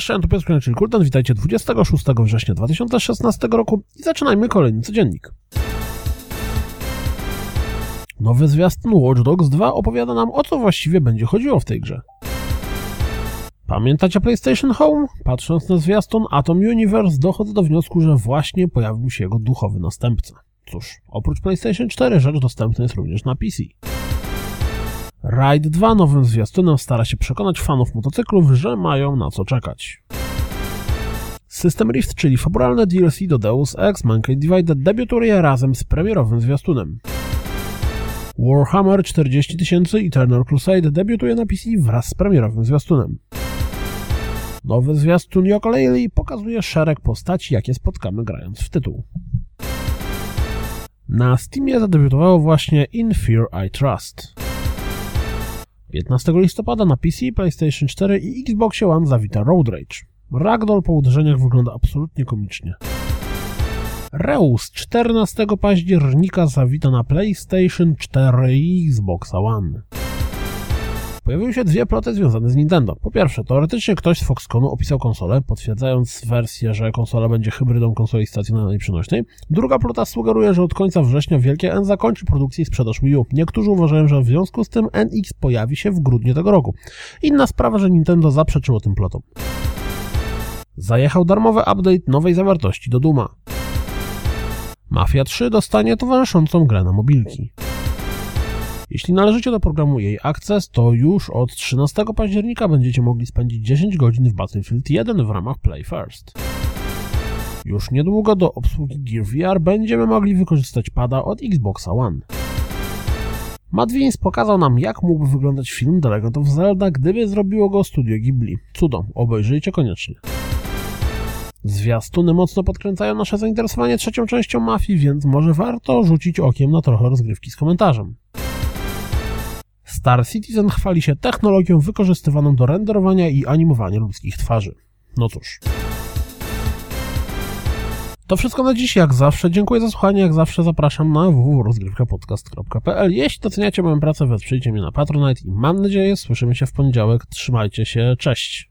Cześć, to Piotr czyli Kultan, witajcie 26 września 2016 roku i zaczynajmy kolejny codziennik. Nowy zwiastun Watch Dogs 2 opowiada nam o co właściwie będzie chodziło w tej grze. Pamiętacie PlayStation Home? Patrząc na zwiastun Atom Universe dochodzę do wniosku, że właśnie pojawił się jego duchowy następca. Cóż, oprócz PlayStation 4 rzecz dostępna jest również na PC. Ride 2 nowym zwiastunem stara się przekonać fanów motocyklów, że mają na co czekać. System Rift, czyli fabularne DLC do Deus Ex Mankind Divided debiutuje razem z premierowym zwiastunem. Warhammer 40 000 Eternal Crusade debiutuje na PC wraz z premierowym zwiastunem. Nowy zwiastun Yooka-Laylee pokazuje szereg postaci, jakie spotkamy grając w tytuł. Na Steamie zadebiutowało właśnie In Fear I Trust. 15 listopada na PC, PlayStation 4 i Xbox One zawita Road Rage. Ragdoll po uderzeniach wygląda absolutnie komicznie. Reus 14 października zawita na PlayStation 4 i Xbox One. Pojawiły się dwie ploty związane z Nintendo. Po pierwsze, teoretycznie ktoś z Foxconnu opisał konsolę, potwierdzając wersję, że konsola będzie hybrydą konsoli stacjonarnej przenośnej. Druga plota sugeruje, że od końca września Wielkie N zakończy produkcję i sprzedaż Wii U. Niektórzy uważają, że w związku z tym NX pojawi się w grudniu tego roku. Inna sprawa, że Nintendo zaprzeczyło tym plotom. Zajechał darmowy update nowej zawartości do Duma. Mafia 3 dostanie towarzyszącą grę na mobilki. Jeśli należycie do programu jej Access, to już od 13 października będziecie mogli spędzić 10 godzin w Battlefield 1 w ramach Play First. Już niedługo do obsługi Gear VR będziemy mogli wykorzystać pada od Xboxa One. Matt Vins pokazał nam, jak mógłby wyglądać film The Legend of Zelda, gdyby zrobiło go studio Ghibli. Cudo, obejrzyjcie koniecznie. Zwiastuny mocno podkręcają nasze zainteresowanie trzecią częścią Mafii, więc może warto rzucić okiem na trochę rozgrywki z komentarzem. Star Citizen chwali się technologią wykorzystywaną do renderowania i animowania ludzkich twarzy. No cóż. To wszystko na dziś, jak zawsze. Dziękuję za słuchanie, jak zawsze zapraszam na www.rozgrywkapodcast.pl Jeśli doceniacie moją pracę, wesprzyjcie mnie na Patronite i mam nadzieję słyszymy się w poniedziałek. Trzymajcie się, cześć!